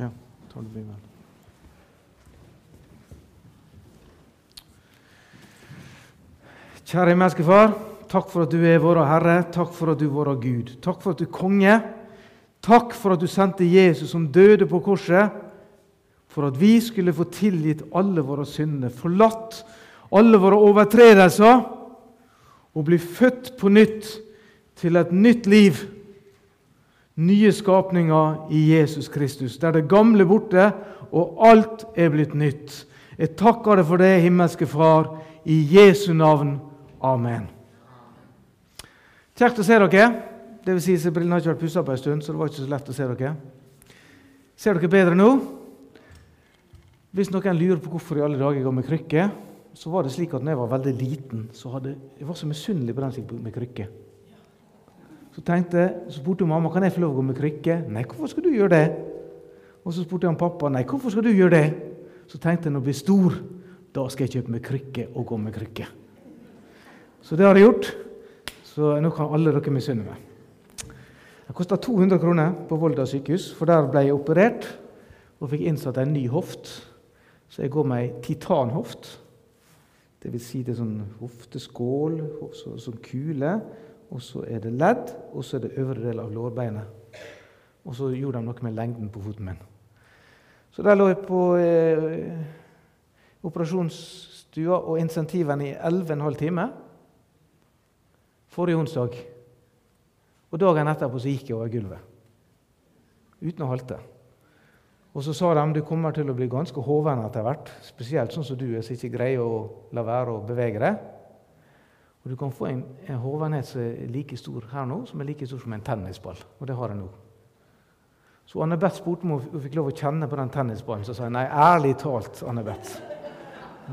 Ja, tar du Bibelen. Kjære menneskefar, Takk for at du er vår Herre. Takk for at du er vår Gud. Takk for at du er konge. Takk for at du sendte Jesus som døde på korset, for at vi skulle få tilgitt alle våre synder, forlatt alle våre overtredelser og bli født på nytt til et nytt liv. Nye skapninger i Jesus Kristus, der det gamle borte og alt er blitt nytt. Jeg takker deg for det, himmelske Far, i Jesu navn. Amen. Kjekt å se dere. Det vil si, Brillene har ikke vært pussa på en stund, så det var ikke så lett å se dere. Ser dere bedre nå? Hvis noen lurer på hvorfor i alle dager jeg går med krykke, så var det slik at når jeg var veldig liten, så hadde, jeg var så misunnelig på den som gikk med krykke. Så tenkte, så spurte mamma kan jeg få lov å gå med krykke. Nei, hvorfor skal du gjøre det? Og så spurte han pappa nei, hvorfor skal du gjøre det? Så tenkte jeg når jeg blir stor, da skal jeg kjøpe meg krykke og gå med krykke. Så det har jeg gjort. Så nå kan alle dere misunne meg. Det kosta 200 kroner på Volda sykehus, for der ble jeg operert og fikk innsatt en ny hoft. Så jeg går med ei titanhoft. Det vil si det er sånn hofteskål, så, sånn kule, og så er det ledd, og så er det øvre del av lårbeinet. Og så gjorde de noe med lengden på foten min. Så der lå jeg på eh, operasjonsstua og insentivene i 11,5 timer forrige onsdag. Og dagen etterpå så gikk jeg over gulvet. Uten å halte. Og så sa de du kommer til å bli ganske hoven etter hvert. Spesielt sånn som du er, som ikke greier å la være å bevege deg. Og du kan få en, en hovenhet som er like stor her nå, som er like stor som en tennisball. Og det har jeg nå. Så Anne Beth spurte om hun fikk lov å kjenne på den tennisballen. Så sa jeg nei, ærlig talt, Anne Beth.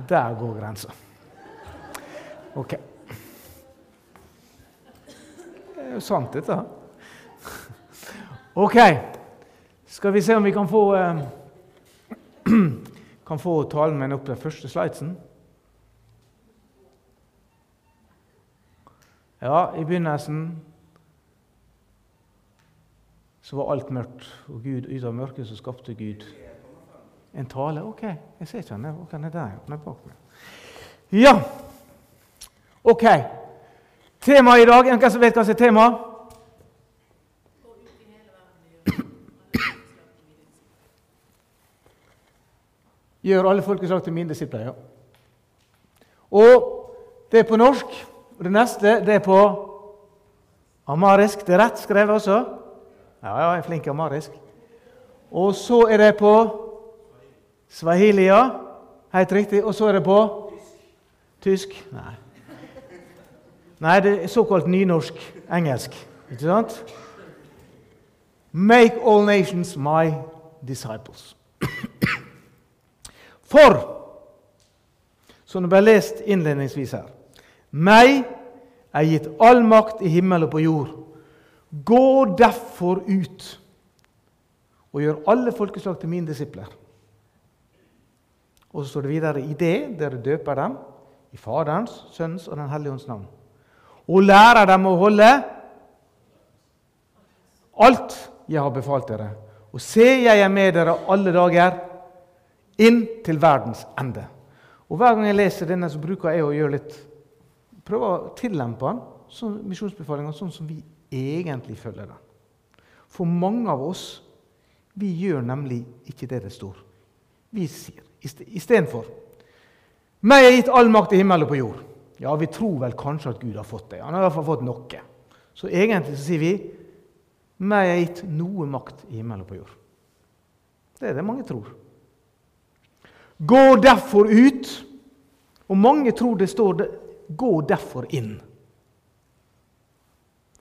Der går grensa. Ok. Det er jo sant, dette. Ok. Skal vi se om vi kan få eh, kan få talen min opp den første slidesen? Ja, i begynnelsen så var alt mørkt, og Gud, ut av mørket så skapte Gud en tale. Ok, jeg ser ikke han. Okay, han er der. han er bak meg. Ja. Ok. Temaet i dag, Hvem som vet hva som er temaet? Gjør alle folkeslag til mine disipler. Ja. Og det er på norsk. Og det neste det er på amarisk. Det er rett skrevet også. Ja, ja, jeg er flink i amarisk. Og så er det på swahilia. Helt riktig. Og så er det på tysk. Nei. Nei, det er såkalt nynorsk. Engelsk. Ikke sant? Make all nations my disciples. For, som det ble lest innledningsvis her meg er gitt all makt i himmel og på jord. Gå derfor ut og gjør alle folkeslag til mine disipler. Og så står det videre i det dere døper dem, i Faderens, Sønnens og Den hellige ånds navn. Og lærer dem å holde alt jeg har befalt dere. Og se, jeg er med dere alle dager inn til verdens ende. Og Hver gang jeg leser denne, så bruker jeg å gjøre litt prøve å tillempe den sånn, misjonsbefalinga sånn som vi egentlig følger den. For mange av oss vi gjør nemlig ikke det det står. Vi sier istedenfor Meg er gitt all makt i himmel og på jord. Ja, vi tror vel kanskje at Gud har fått det. Han har i hvert fall fått noe. Så egentlig så sier vi meg er gitt noe makt i himmel og på jord. Det er det mange tror. Gå derfor ut. Og mange tror det står Gå derfor inn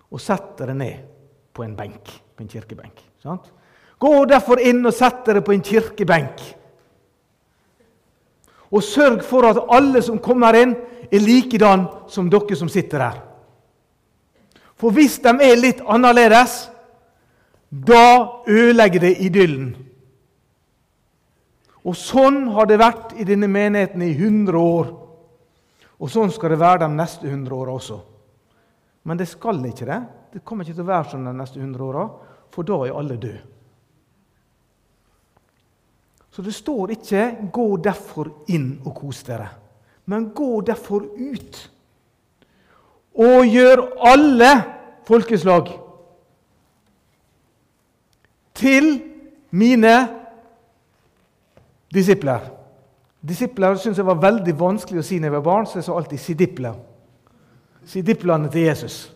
og sett dere ned på en benk, på en kirkebenk. Sant? Gå derfor inn og sett dere på en kirkebenk. Og sørg for at alle som kommer inn, er likedan som dere som sitter her. For hvis de er litt annerledes, da ødelegger det idyllen. Og sånn har det vært i denne menigheten i 100 år. Og sånn skal det være de neste 100 åra også. Men det skal ikke det. Det kommer ikke til å være sånn de neste 100 åra, for da er alle døde. Så det står ikke 'gå derfor inn og kos dere', men 'gå derfor ut'. Og gjør alle folkeslag til mine disipler. Disipler syntes jeg var veldig vanskelig å si når jeg var barn, så jeg sa alltid 'sidipler'. Sidiplene til Jesus.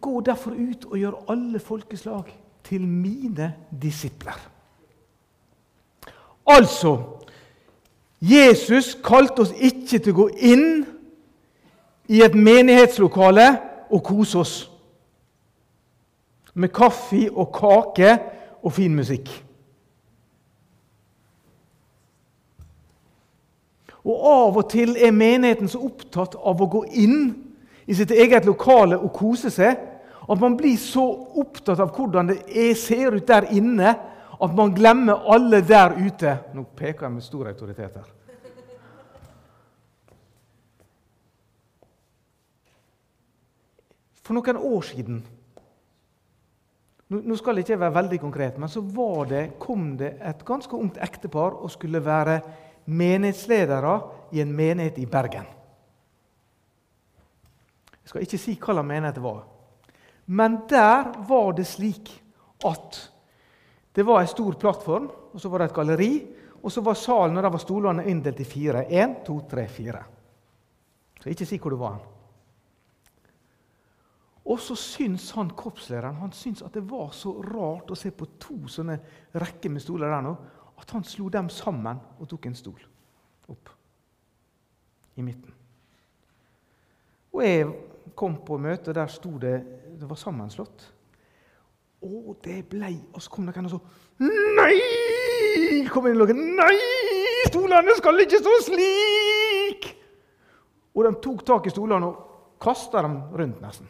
Gå derfor ut og gjør alle folkeslag til mine disipler. Altså Jesus kalte oss ikke til å gå inn i et menighetslokale og kose oss med kaffe og kake og fin musikk. Og Av og til er menigheten så opptatt av å gå inn i sitt eget lokale og kose seg at man blir så opptatt av hvordan det er, ser ut der inne, at man glemmer alle der ute. Nå peker jeg med stor autoritet her. For noen år siden nå skal jeg ikke være veldig konkret, men så det, kom det et ganske ungt ektepar og skulle være menighetsledere i en menighet i Bergen. Jeg skal ikke si hva slags menighet det var. Men der var det slik at det var en stor plattform, og så var det et galleri. Og så var salen og der var stolene inndelt i fire. Én, to, tre, fire. Så ikke si hvor det var. Og så syns han korpslederen han syns at det var så rart å se på to sånne rekker med stoler der nå, at han slo dem sammen og tok en stol opp i midten. Og jeg kom på møtet, der sto det Det var sammenslått. Og det ble Og så kom det en og så Nei! kom inn i Nei! Stolene skal ikke stå slik! Og de tok tak i stolene og kasta dem rundt, nesten.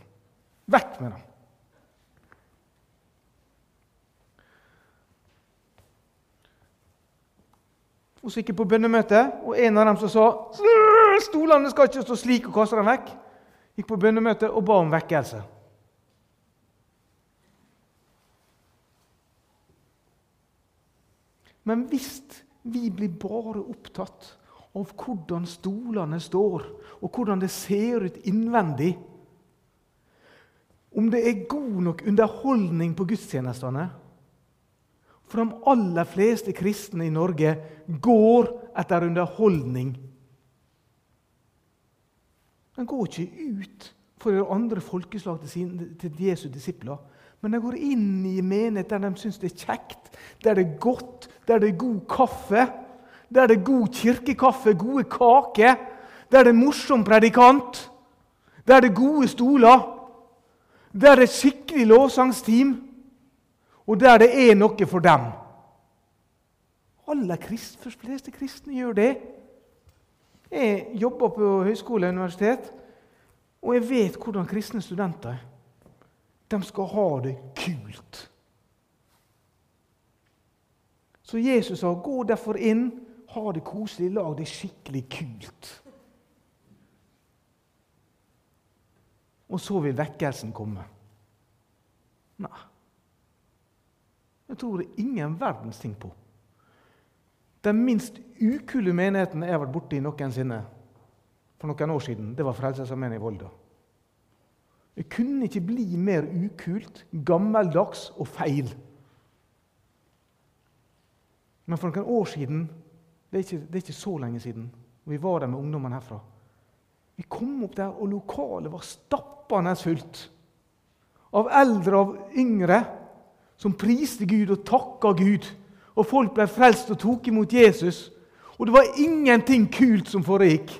Vekk med dem! Og så gikk jeg på bønnemøte, og en av dem som sa stolene skal ikke stå slik, og kaste dem vekk, gikk på bønnemøte og ba om vekkelse. Men hvis vi blir bare opptatt av hvordan stolene står, og hvordan det ser ut innvendig Om det er god nok underholdning på gudstjenestene For de aller fleste kristne i Norge går etter underholdning De går ikke ut for å andre folkeslag til, sine, til Jesu disipler. Men de går inn i menighet der de syns det er kjekt, der det er godt, der det er god kaffe. Der det er god kirkekaffe, gode kaker, der det er morsom predikant. Der det er gode stoler. Der det er skikkelig lovsangsteam. Og der det er noe for dem. Aller for fleste kristne gjør det. Jeg jobber på høyskole og universitet, og jeg vet hvordan kristne studenter er. De skal ha det kult. Så Jesus sa, 'Gå derfor inn, ha det koselig, lag det skikkelig kult'. Og så vil vekkelsen komme. Nei. Jeg tror det er ingen verdens ting på. Den minst ukule menigheten jeg har vært borti noensinne for noen år siden, det var Frelsesarmeen i Volda. Det kunne ikke bli mer ukult, gammeldags og feil. Men for noen år siden, det er ikke, det er ikke så lenge siden, vi var der med ungdommene herfra Vi kom opp der, og lokalet var stappende fullt. Av eldre og av yngre som priste Gud og takka Gud og folk ble frelst og tok imot Jesus. Og det var ingenting kult som foregikk.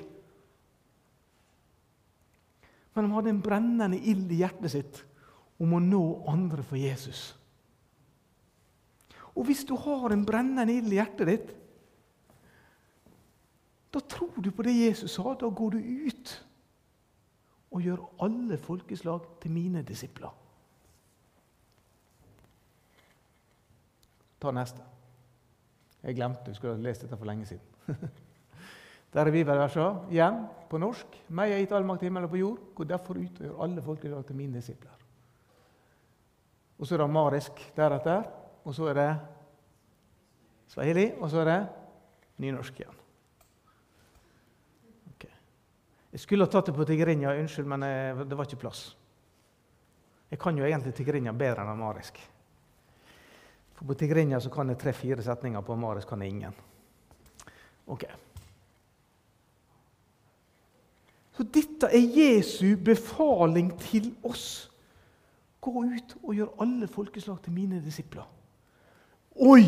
Men de hadde en brennende ild i hjertet sitt om å nå andre for Jesus. Og hvis du har en brennende ild i hjertet ditt, da tror du på det Jesus sa. Da går du ut og gjør alle folkeslag til mine disipler. Ta neste. Jeg glemte, jeg skulle ha lest dette for lenge siden. Der er bibelverset igjen på norsk. Meg er gitt all makt i himmelen og på jord. Gå derfor ut og gjør alle folkeslag til mine disipler. Og så er det marisk deretter. og så er det swahili, og så er det nynorsk igjen. Ok. Jeg skulle ha tatt det på tigrinja, unnskyld, men jeg, det var ikke plass. Jeg kan jo egentlig tigrinja bedre enn amarisk. For På tigrinja så kan jeg tre-fire setninger, på amarisk kan jeg ingen. Ok. Så dette er Jesu befaling til oss. Gå ut og gjør alle folkeslag til mine disipler. Oi!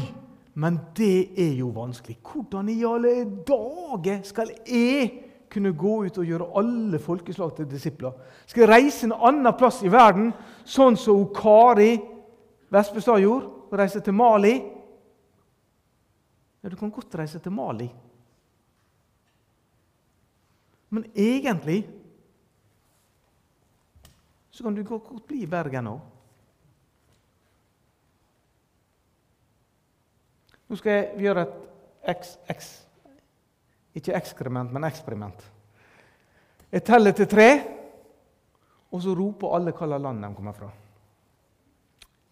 Men det er jo vanskelig. Hvordan i alle dager skal jeg kunne gå ut og gjøre alle folkeslag til disipler? Skal jeg reise en annen plass i verden, sånn som Kari Vespestad gjorde? Og reise til Mali? Ja, du kan godt reise til Mali. Men egentlig så kan du godt bli i Bergen òg. Nå skal jeg gjøre et eks, eks, ikke ekskrement, men eksperiment. Jeg teller til tre, og så roper alle hvilket land de kommer fra.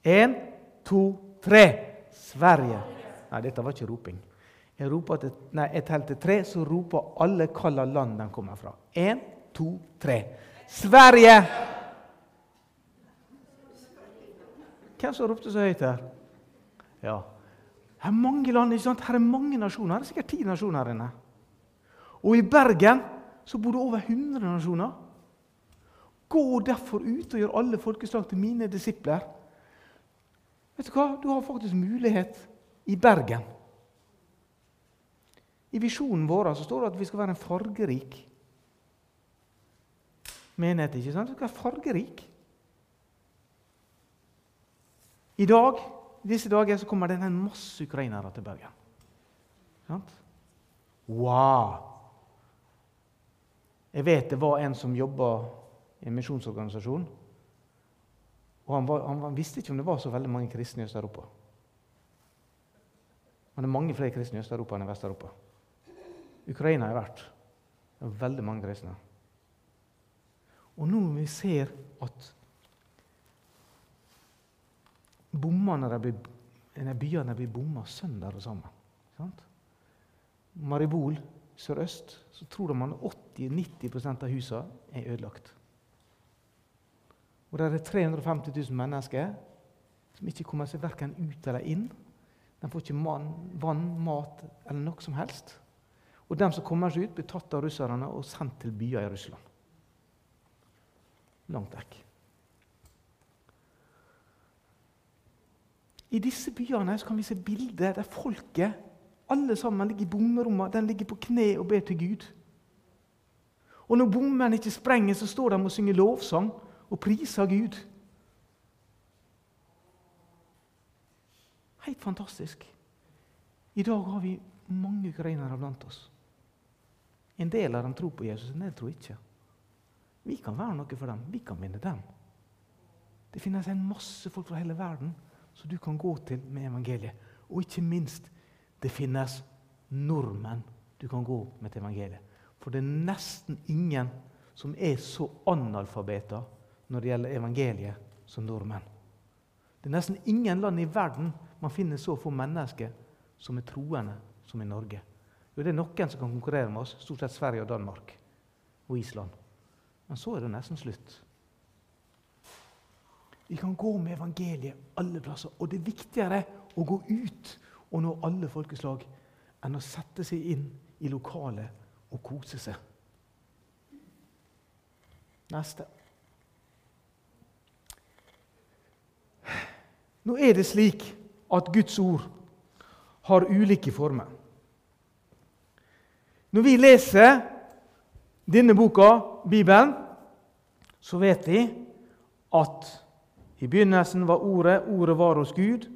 Én, to, tre. Sverige. Nei, dette var ikke roping. Jeg, til, nei, jeg telte tre, så roper alle hvilket land de kommer fra. Én, to, tre. Sverige! Hvem som ropte så høyt her? Ja. Her er mange land, ikke sant? Her er mange nasjoner. Her er sikkert ti nasjoner her inne. Og i Bergen så bor det over 100 nasjoner. Gå derfor ut og gjør alle folkeslag til mine disipler. Vet Du hva? Du har faktisk mulighet i Bergen. I visjonen vår så står det at vi skal være en fargerik menighet. ikke sant? Vi skal være fargerik. I dag disse dager så kommer det en masse ukrainere til Bergen. Sant? Wow! Jeg vet det var en som jobba i en misjonsorganisasjon. Og han, var, han, visste ikke om det var så veldig mange kristne i Øst-Europa. Men det er mange flere kristne i Øst-Europa enn i Vest-Europa. Ukraina er verdt. Det er veldig mange kristne. Og nå når vi ser at bommene de byene blir bomma sønder og sammen. Sant? Maribol sørøst så tror de at 80-90% av husene er ødelagt. Og det er 350 000 mennesker som ikke kommer seg verken ut eller inn. De får ikke man, vann, mat eller noe som helst. Og de som kommer seg ut, blir tatt av russerne og sendt til byer i Russland. Langt vekk. I disse byene kan vi se bilder der folket alle sammen ligger i bomberommene. Den ligger på kne og ber til Gud. Og når bommen ikke sprenger, så står de og synger lovsang og prisa Gud. Helt fantastisk. I dag har vi mange ukrainere blant oss. En del av dem tror på Jesus, en del tror ikke. Vi kan være noe for dem. Vi kan vinne dem. Det finnes en masse folk fra hele verden som du kan gå til med evangeliet. Og ikke minst, det finnes nordmenn du kan gå med til evangeliet. For det er nesten ingen som er så analfabeter når det gjelder evangeliet, som nordmenn. Det er nesten ingen land i verden man finner så få mennesker som er troende som i Norge. Jo, det er noen som kan konkurrere med oss, stort sett Sverige og Danmark og Island. Men så er det nesten slutt. Vi kan gå med evangeliet alle plasser. Og det er viktigere å gå ut og nå alle folkeslag enn å sette seg inn i lokalet og kose seg. Neste. Nå er det slik at Guds ord har ulike former. Når vi leser denne boka, Bibelen, så vet vi at i begynnelsen var Ordet, Ordet var hos Gud,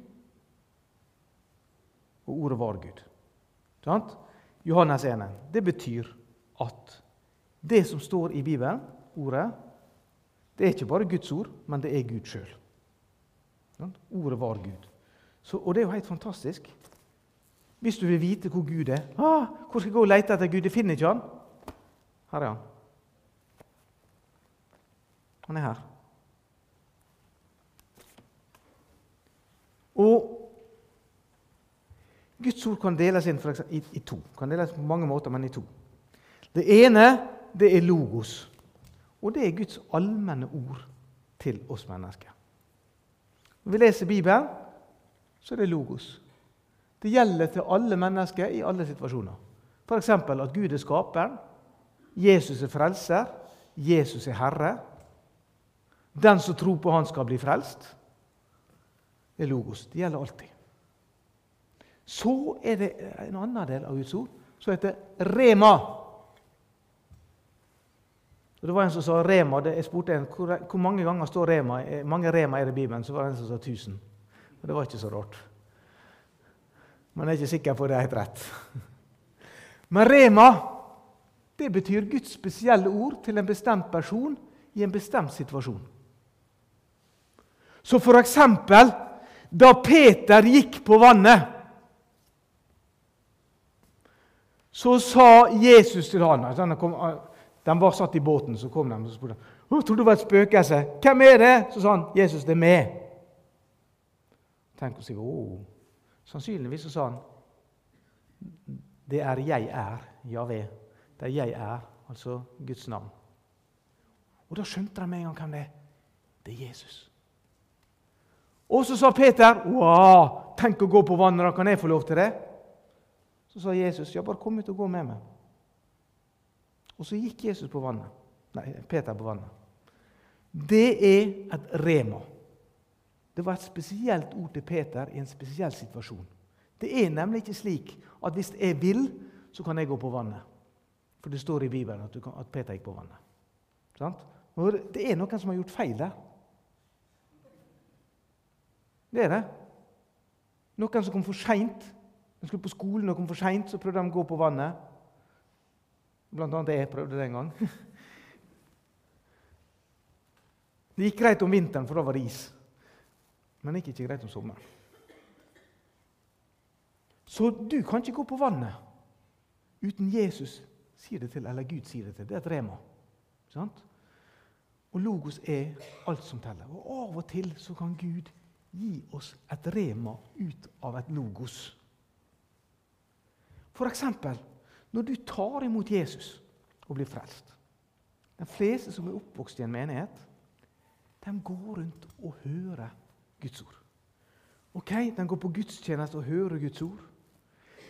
og Ordet var Gud. Sant? Johannes 1. Det betyr at det som står i Bibelen, Ordet, det er ikke bare Guds ord, men det er Gud sjøl. Ordet var Gud. Så, og det er jo helt fantastisk. Hvis du vil vite hvor Gud er ah, 'Hvor skal jeg gå og lete etter Gud?' Jeg finner ikke han. Her er han. Han er her. Og Guds ord kan deles inn eksempel, i, i, to. Kan deles på mange måter, men i to. Det ene det er logos. Og det er Guds allmenne ord til oss mennesker. Når vi leser Bibelen, så er det logos. Det gjelder til alle mennesker i alle situasjoner. F.eks. at Gud er skaperen, Jesus er frelser, Jesus er Herre. Den som tror på Han, skal bli frelst. Det er logos. Det gjelder alltid. Så er det en annen del av Guds ord som heter rema. Og det var En som sa rema. Jeg spurte en hvor, hvor mange ganger står rema. mange rema er det i Bibelen. Så var det en som sa 1000. Og det var ikke så rart. Man er ikke sikker på det er helt rett. Men rema det betyr Guds spesielle ord til en bestemt person i en bestemt situasjon. Så for eksempel da Peter gikk på vannet, så sa Jesus til han De var satt i båten, så kom de og spurte jeg trodde det var et spøkelse. Hvem er det? Så sa han, Jesus, det er meg. Tenk å si oh. Sannsynligvis så sa han det er jeg er, Javé. Det er jeg er, altså Guds navn. Og Da skjønte de med en gang hvem det er. Det er Jesus. Og så sa Peter, wow, 'Tenk å gå på vannet, da kan jeg få lov til det?' Så sa Jesus, 'Ja, bare kom ut og gå med meg.' Og så gikk Jesus på vannet. Nei, Peter på vannet. Det er et rema. Det var et spesielt ord til Peter i en spesiell situasjon. Det er nemlig ikke slik at hvis jeg vil, så kan jeg gå på vannet. For det står i Bibelen at, kan, at Peter gikk på vannet. Sant? Det er noen som har gjort feil der. Det er det. Noen som kom for seint. De skulle på skolen og kom for seint, så prøvde de å gå på vannet. Blant annet jeg prøvde det en gang. Det gikk greit om vinteren, for da var det is. Men det gikk ikke greit om sommeren. Så du kan ikke gå på vannet uten Jesus sier det til, eller Gud sier det til. Det er et rema. Sant? Og logos er alt som teller. Og av og til så kan Gud gi oss et rema ut av et logos. For eksempel når du tar imot Jesus og blir frelst. De fleste som er oppvokst i en menighet, de går rundt og hører Guds ord. Ok, De går på gudstjeneste og hører Guds ord.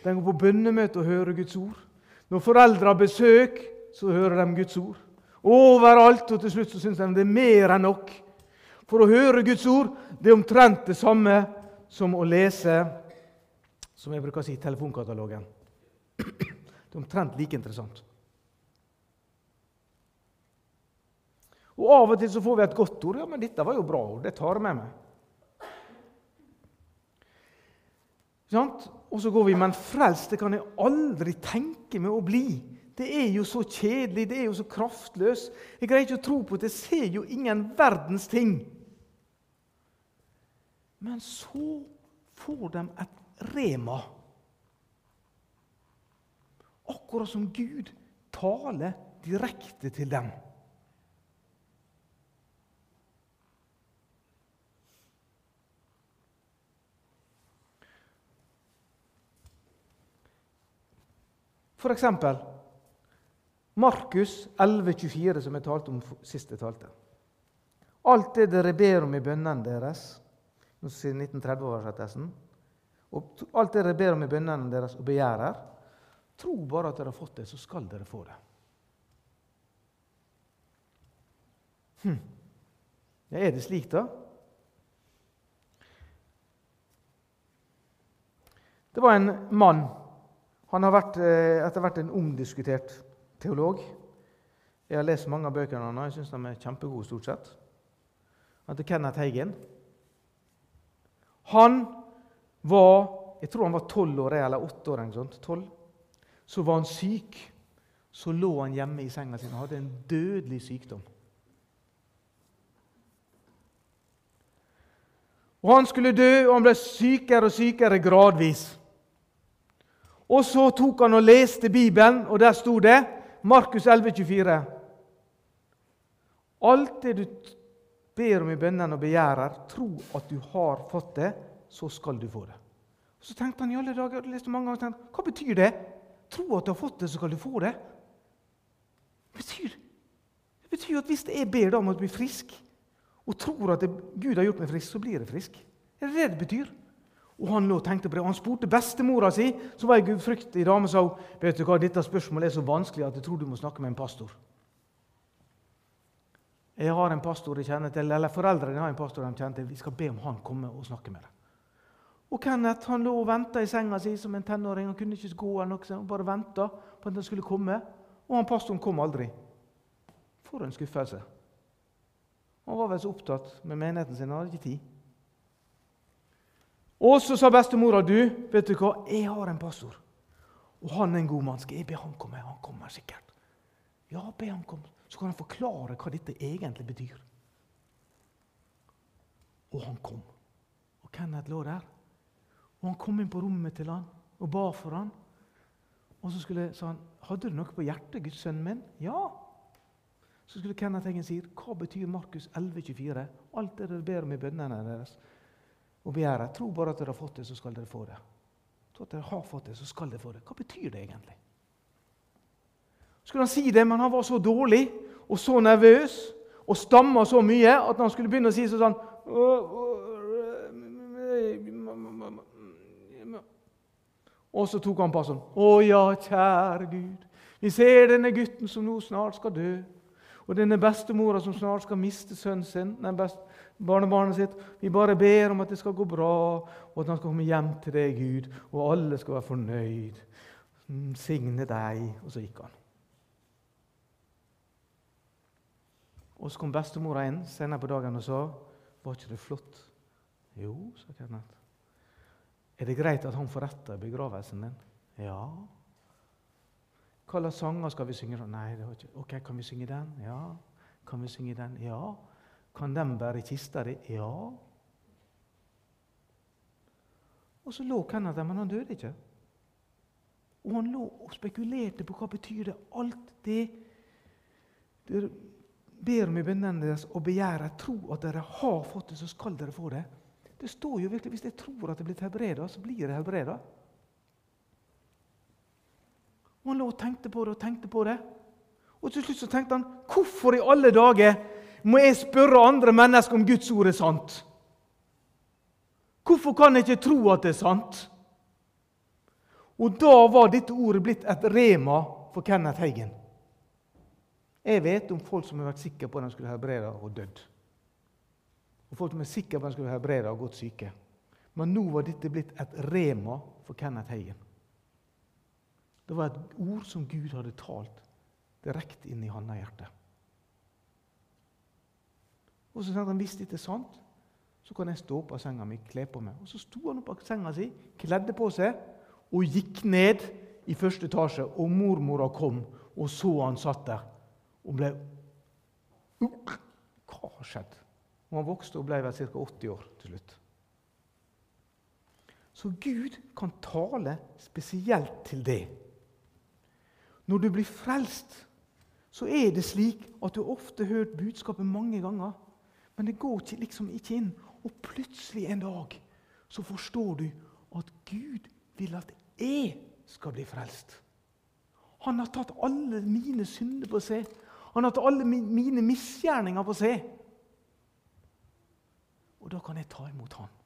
De går på bønnemøte og hører Guds ord. Når foreldre har besøk, så hører de Guds ord. Overalt, og til slutt så syns de det er mer enn nok. For å høre Guds ord det er omtrent det samme som å lese som jeg bruker å si, telefonkatalogen. Det er omtrent like interessant. Og Av og til så får vi et godt ord. Ja, men dette var jo bra ord. Det tar jeg med meg. Og så går vi, men frelst det kan jeg aldri tenke meg å bli. Det er jo så kjedelig, det er jo så kraftløst. Jeg greier ikke å tro på det. Jeg ser jo ingen verdens ting. Men så får de et rema. Akkurat som Gud taler direkte til dem. For eksempel Markus 11,24, som jeg talte om sist jeg talte. Alt det dere ber om i bønnene deres Nå sier 1930-oversettelsen. Alt det dere ber om i bønnene deres og begjærer, tro bare at dere har fått det, så skal dere få det. Hm. Ja, er det slik, da? Det var en mann han har vært, eh, etter hvert en omdiskutert teolog. Jeg har lest mange av bøkene hans. Jeg syns de er kjempegode. stort sett. Han heter Kenneth Heigen. Han var jeg tror han var tolv år, eller åtte år. eller Sånt, 12. Så var han syk. Så lå han hjemme i senga si og hadde en dødelig sykdom. Og Han skulle dø, og han ble sykere og sykere gradvis. Og så tok han og leste Bibelen, og der sto det Markus 11, 24. Alt det du ber om i bønnene og begjærer, tro at du har fått det, så skal du få det. Så tenkte han i alle dager, leste mange ganger, tenkte, hva betyr det? Tro at du har fått det, så skal du få det. Det betyr, det betyr at hvis jeg ber deg om å bli frisk, og tror at det, Gud har gjort meg frisk, så blir jeg frisk. Er det det det betyr? Og Han nå tenkte på det, han spurte bestemora si, som var ei gudfryktig dame, sa vet du hva, dette spørsmålet er så vanskelig at jeg tror du må snakke med en pastor. Jeg har en pastor jeg kjenner til, eller Foreldrene har en pastor de kjenner til. Vi skal be om han kommer og snakker med deg. Og Kenneth han lå og venta i senga si som en tenåring. Han kunne ikke gå eller noe, han bare venta på at han skulle komme. Og han pastoren kom aldri. For en skuffelse. Han var vel så opptatt med menigheten sin, han hadde ikke tid. Og så sa bestemora du, vet du hva, jeg har en pastor. Og han er en god mann. Skal jeg be han komme? Han kommer sikkert. Ja, be han komme. Så kan han forklare hva dette egentlig betyr. Og han kom. Og Kenneth lå der. Og Han kom inn på rommet til han og ba for han. Og så skulle, sa han, 'Hadde du noe på hjertet, Guds sønn min?' 'Ja.' Så skulle Kenneth Hengen si, 'Hva betyr Markus 11,24?' 'Alt det dere ber om i bønnene deres og begjæret, tro bare at dere har fått det, så skal dere få det.' Tro at dere har fått det, så skal dere få det. Hva betyr det egentlig? Skulle han si det, men han var så dårlig og så nervøs og stamma så mye at han skulle begynne å si sånn Og så tok han på sånn. Å ja, kjære Gud, vi ser denne gutten som nå snart skal dø. Og denne bestemora som snart skal miste sønnen sin, nei, best, barnebarnet sitt. Vi bare ber om at det skal gå bra, og at han skal komme hjem til deg, Gud. Og alle skal være fornøyd. Signe deg. Og så gikk han. Og så kom bestemora inn senere på dagen og sa Var ikke det flott? Jo, sa Kenneth. Er det greit at han får rett i begravelsen din? Ja. Hva slags sanger skal vi synge? Nei, det var ikke. Ok, Kan vi synge den? Ja. Kan vi synge den? Ja. Kan den bære kista di? Ja. Og så lå Kenneth der, men han døde ikke. Og han lå og spekulerte på hva betyr det alt det dere ber om i bønnene deres og begjærer, tro at dere har fått det, så skal dere få det. Det står jo virkelig, Hvis jeg tror at jeg er blitt helbreda, så blir jeg helbreda. Og Han lå og tenkte på det og tenkte på det. Og til slutt så tenkte han hvorfor i alle dager må jeg spørre andre mennesker om Guds ord er sant? Hvorfor kan jeg ikke tro at det er sant? Og da var dette ordet blitt et rema for Kenneth Heigen. Jeg vet om folk som har vært sikre på at de skulle helbrede og dødd. Og Folk er sikre på at han skulle helbrede og gått syke. Men nå var dette blitt et rema for Kenneth Heien. Det var et ord som Gud hadde talt direkte inn i hans hjerte. Og så sa han hvis dette er sant, så kan jeg stå opp av senga mi, kle på meg. Og Så sto han opp av senga si, kledde på seg og gikk ned i første etasje. Og mormora kom og så han satt der og ble Hva har skjedd? Og han vokste og ble vel ca. 80 år til slutt. Så Gud kan tale spesielt til det. Når du blir frelst, så er det slik at du ofte har hørt budskapet mange ganger, men det går liksom ikke inn. Og plutselig en dag så forstår du at Gud vil at jeg skal bli frelst. Han har tatt alle mine synder på seg. Han har tatt alle mine misgjerninger på seg. Og da kan jeg ta imot Han.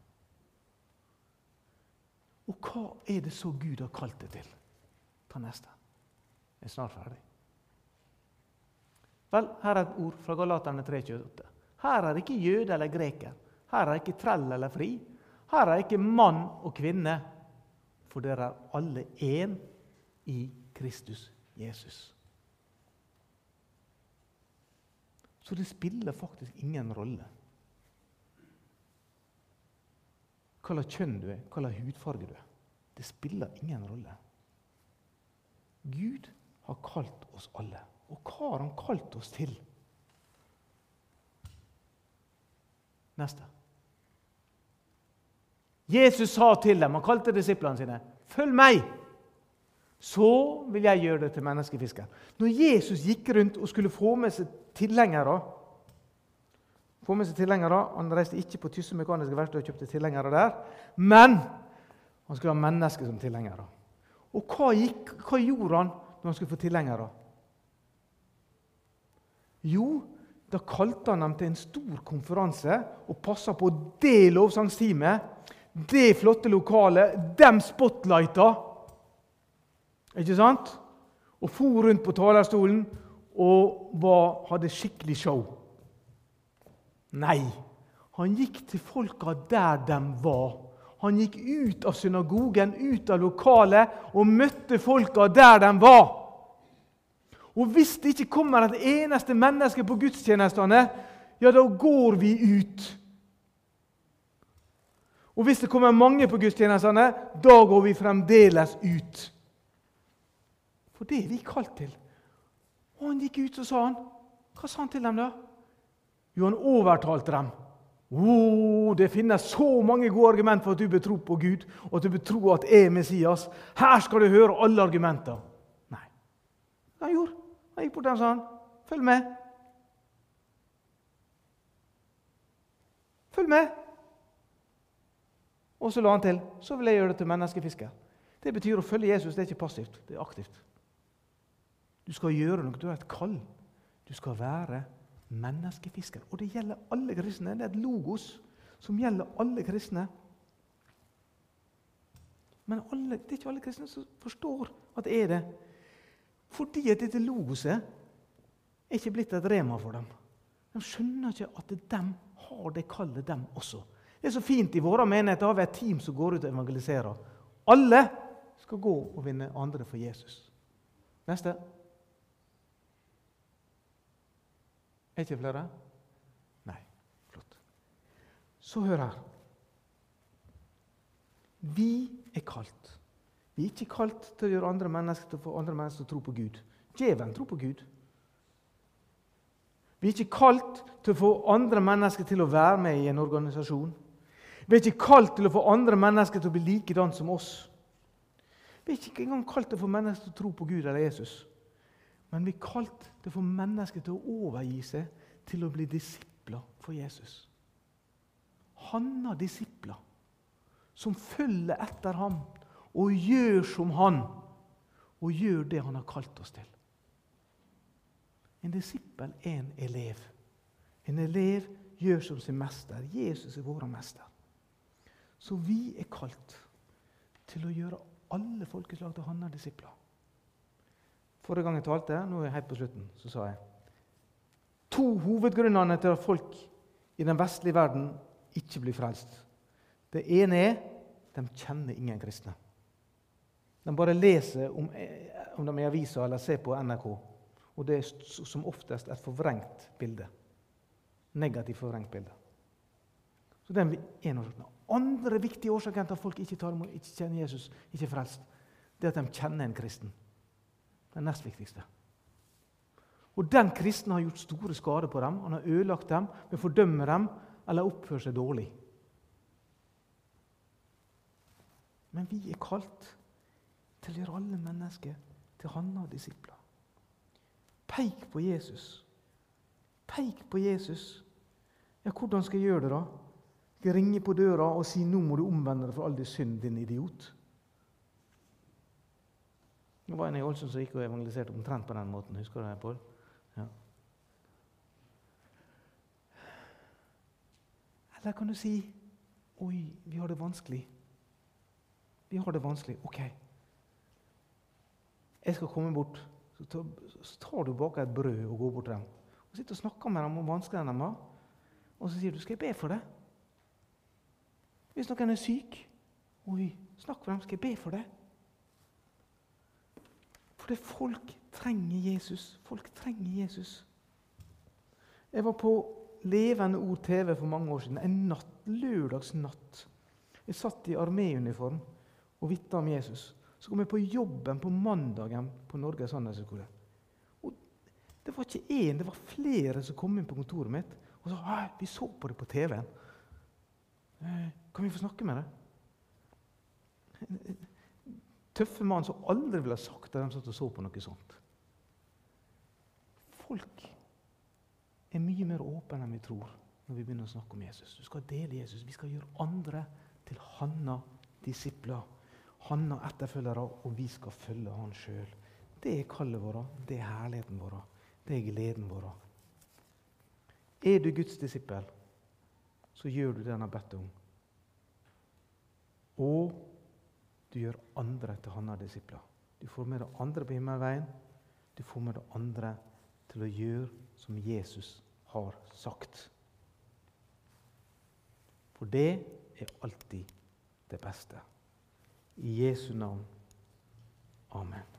Og hva er det så Gud har kalt det til? Ta neste. Jeg er snart ferdig. Vel, her er et ord fra Galaterne 3,28. Her er ikke jøde eller greker. Her er ikke trell eller fri. Her er ikke mann og kvinne. For dere er alle én i Kristus Jesus. Så det spiller faktisk ingen rolle hva slags kjønn du er, hva slags hudfarge du er. Det spiller ingen rolle. Gud har kalt oss alle. Og hva har han kalt oss til? Neste. Jesus sa til dem, han kalte disiplene sine, 'Følg meg, så vil jeg gjøre det til menneskefisker.' Når Jesus gikk rundt og skulle få med seg tilhengere få med seg tilhengere. Han reiste ikke på Tysse Mekaniske Verksted og kjøpte tilhengere der. Men Han skulle ha mennesker som tilhengere. Og hva, gikk, hva gjorde han når han skulle få tilhengere? Jo, da kalte han dem til en stor konferanse og passa på det lovsangsteamet, det flotte lokalet, dem spotlighta. Ikke sant? Og for rundt på talerstolen og var, hadde skikkelig show. Nei, han gikk til folka der de var. Han gikk ut av synagogen, ut av lokalet, og møtte folka der de var. Og hvis det ikke kommer et eneste menneske på gudstjenestene, ja, da går vi ut. Og hvis det kommer mange på gudstjenestene, da går vi fremdeles ut. For det er vi kalt til. Og han gikk ut, og sa han. Hva sa han til dem, da? Jo, han overtalte dem. Oh, det finnes så mange gode argumenter for at du bør tro på Gud og at du bør tro at jeg er Messias. Her skal du høre alle argumenter. Nei. Han gjorde han? gikk bort og sa han, 'Følg med.' Følg med. Og så la han til, 'Så vil jeg gjøre det til menneskefisker'. Det betyr å følge Jesus. Det er ikke passivt, det er aktivt. Du skal gjøre noe. Du har et kall. Du skal være menneskefisker. Og det gjelder alle kristne. Det er et logos som gjelder alle kristne. Men alle, det er ikke alle kristne som forstår at det er det. Fordi at dette logoset er ikke blitt et rema for dem. De skjønner ikke at de har det kallet, dem også. Det er så fint i våre menigheter har vi et team som går ut og evangeliserer. Alle skal gå og vinne andre for Jesus. Neste. Er ikke flere? Nei. Flott. Så hør her. Vi er kalt. Vi er ikke kalt til å gjøre andre mennesker til å få andre mennesker til å tro på Gud. Djevelen tror på Gud. Vi er ikke kalt til å få andre mennesker til å være med i en organisasjon. Vi er ikke kalt til å få andre mennesker til å bli likedan som oss. Vi er ikke engang kalt til å få mennesker til å tro på Gud eller Jesus. Men vi er kalt til å få mennesker til å overgi seg til å bli disipler for Jesus. Han har disipler som følger etter ham og gjør som han, og gjør det han har kalt oss til. En disippel er en elev. En elev gjør som sin mester. Jesus er vår mester. Så vi er kalt til å gjøre alle folkeslag til han er disipler. Forrige gang jeg talte, nå er jeg helt på slutten, så sa jeg to hovedgrunnene til at folk i den vestlige verden ikke blir frelst. Det ene er de kjenner ingen kristne. De bare leser om, om dem i avisa eller ser på NRK. Og det er som oftest et forvrengt bilde. Negativt forvrengt bilde. Så det er en årsak. Andre viktige årsaken til at folk ikke, tar, ikke kjenner Jesus, ikke er frelst, det er at de kjenner en kristen. Den nest viktigste. Og den kristne har gjort store skader på dem. Han har ødelagt dem ved å fordømme dem eller oppføre seg dårlig. Men vi er kalt til å gjøre alle mennesker til hanner og disipler. Peik på Jesus. Peik på Jesus. Ja, hvordan skal jeg gjøre det, da? Jeg ringe på døra og si 'nå må du omvende deg for all din synd, din idiot'? Det var en i Ålesund som gikk og evangeliserte omtrent på den måten. Husker du det, Pål? Ja. Eller kan du si Oi, vi har det vanskelig. Vi har det vanskelig. Ok. Jeg skal komme bort. Så tar du bak et brød og går bort til dem. Og sitter og snakker med dem om vanskene de har. Og så sier du 'Skal jeg be for det?' Hvis noen er syk, oi, snakk med dem. 'Skal jeg be for det?' Fordi folk trenger Jesus. Folk trenger Jesus. Jeg var på Levende Ord TV for mange år siden. En natt, lørdagsnatt. Jeg satt i arméuniform og vitna om Jesus. Så kom jeg på jobben på mandagen på Norges handelshøyskole. Det var ikke én, det var flere som kom inn på kontoret mitt og sa vi så på det på TV-en. Eh, kan vi få snakke med deg? Tøffe mann som aldri ville ha sagt det de satt og så på noe sånt. Folk er mye mer åpne enn vi tror når vi begynner å snakke om Jesus. Du skal dele Jesus. Vi skal gjøre andre til Hanna disipler. Han har etterfølgere, og vi skal følge han sjøl. Det er kallet vårt, det er herligheten vår, det er gleden vår. Er du Guds disippel, så gjør du det han har bedt om. Og du gjør andre til hans disipler. Du får med deg andre på himmelveien. Du får med deg andre til å gjøre som Jesus har sagt. For det er alltid det beste. I Jesu navn. Amen.